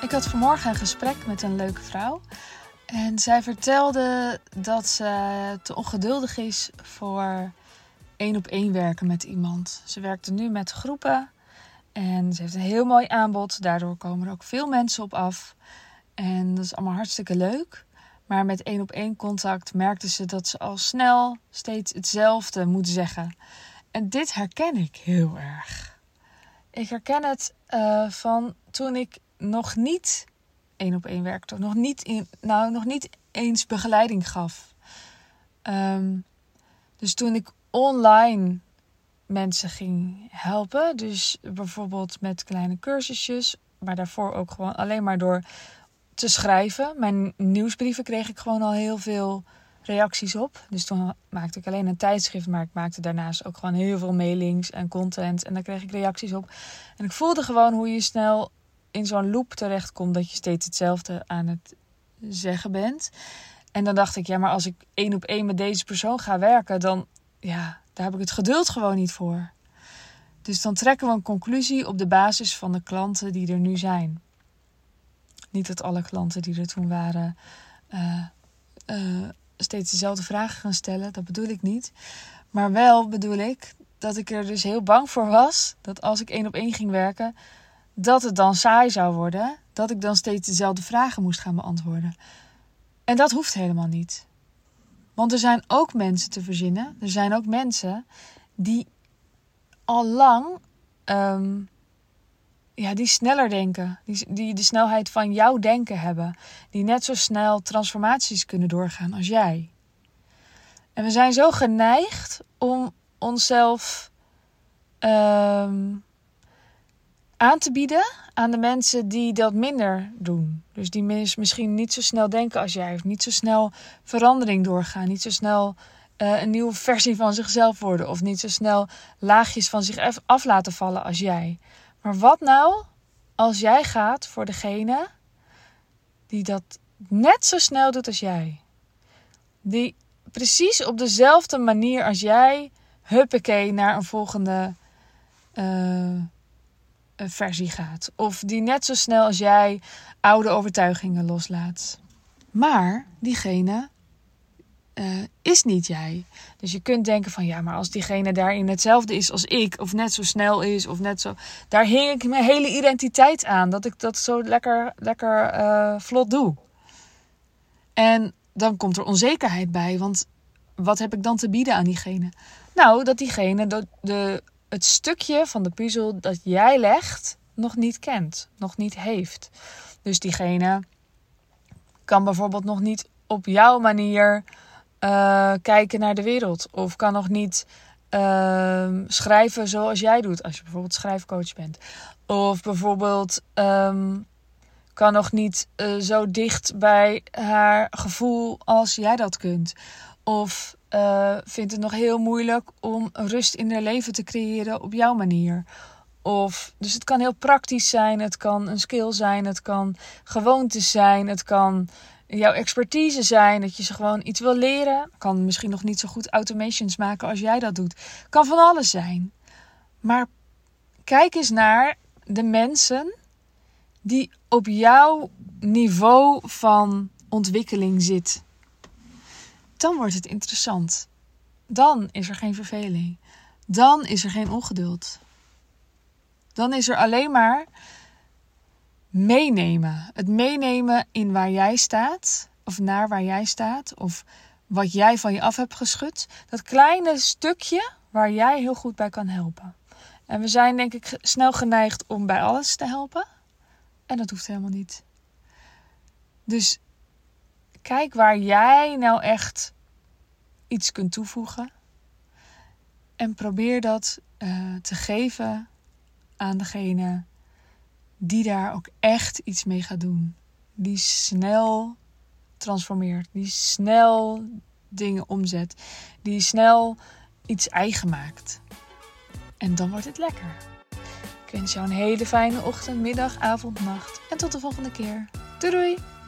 Ik had vanmorgen een gesprek met een leuke vrouw. En zij vertelde dat ze te ongeduldig is voor één op één werken met iemand. Ze werkte nu met groepen en ze heeft een heel mooi aanbod. Daardoor komen er ook veel mensen op af. En dat is allemaal hartstikke leuk. Maar met één op één contact merkte ze dat ze al snel steeds hetzelfde moet zeggen. En dit herken ik heel erg. Ik herken het uh, van toen ik nog niet één op één werkte. Nog niet, in, nou, nog niet eens begeleiding gaf. Um, dus toen ik online mensen ging helpen. Dus bijvoorbeeld met kleine cursusjes. Maar daarvoor ook gewoon alleen maar door te schrijven. Mijn nieuwsbrieven kreeg ik gewoon al heel veel reacties op. Dus toen maakte ik alleen een tijdschrift, maar ik maakte daarnaast ook gewoon heel veel mailings en content. En daar kreeg ik reacties op. En ik voelde gewoon hoe je snel in zo'n loop terechtkomt dat je steeds hetzelfde aan het zeggen bent. En dan dacht ik, ja, maar als ik één op één met deze persoon ga werken, dan ja, daar heb ik het geduld gewoon niet voor. Dus dan trekken we een conclusie op de basis van de klanten die er nu zijn. Niet dat alle klanten die er toen waren uh, uh, steeds dezelfde vragen gaan stellen, dat bedoel ik niet. Maar wel bedoel ik dat ik er dus heel bang voor was dat als ik één op één ging werken, dat het dan saai zou worden. Dat ik dan steeds dezelfde vragen moest gaan beantwoorden. En dat hoeft helemaal niet. Want er zijn ook mensen te verzinnen. Er zijn ook mensen die al lang um, ja, die sneller denken. Die, die de snelheid van jouw denken hebben. Die net zo snel transformaties kunnen doorgaan als jij. En we zijn zo geneigd om onszelf um, aan te bieden aan de mensen die dat minder doen. Dus die misschien niet zo snel denken als jij, of niet zo snel verandering doorgaan, niet zo snel uh, een nieuwe versie van zichzelf worden, of niet zo snel laagjes van zich af laten vallen als jij. Maar wat nou als jij gaat voor degene die dat net zo snel doet als jij? Die precies op dezelfde manier als jij, huppakee, naar een volgende uh, versie gaat. Of die net zo snel als jij oude overtuigingen loslaat. Maar diegene uh, is niet jij. Dus je kunt denken van ja, maar als diegene daarin hetzelfde is als ik, of net zo snel is, of net zo. Daar hing ik mijn hele identiteit aan. Dat ik dat zo lekker, lekker uh, vlot doe. En dan komt er onzekerheid bij. Want wat heb ik dan te bieden aan diegene? Nou, dat diegene de, de, het stukje van de puzzel dat jij legt nog niet kent, nog niet heeft. Dus diegene kan bijvoorbeeld nog niet op jouw manier uh, kijken naar de wereld. Of kan nog niet uh, schrijven zoals jij doet, als je bijvoorbeeld schrijfcoach bent. Of bijvoorbeeld um, kan nog niet uh, zo dicht bij haar gevoel als jij dat kunt. Of uh, vindt het nog heel moeilijk om rust in haar leven te creëren op jouw manier. Of, dus het kan heel praktisch zijn, het kan een skill zijn, het kan gewoontes zijn, het kan jouw expertise zijn, dat je ze gewoon iets wil leren. Kan misschien nog niet zo goed automations maken als jij dat doet. Kan van alles zijn. Maar kijk eens naar de mensen die op jouw niveau van ontwikkeling zit. Dan wordt het interessant. Dan is er geen verveling. Dan is er geen ongeduld. Dan is er alleen maar meenemen. Het meenemen in waar jij staat, of naar waar jij staat, of wat jij van je af hebt geschud. Dat kleine stukje waar jij heel goed bij kan helpen. En we zijn denk ik snel geneigd om bij alles te helpen. En dat hoeft helemaal niet. Dus kijk waar jij nou echt iets kunt toevoegen. En probeer dat uh, te geven aan degene die daar ook echt iets mee gaat doen. Die snel transformeert, die snel dingen omzet, die snel iets eigen maakt. En dan wordt het lekker. Ik wens jou een hele fijne ochtend, middag, avond, nacht en tot de volgende keer. Doei doei!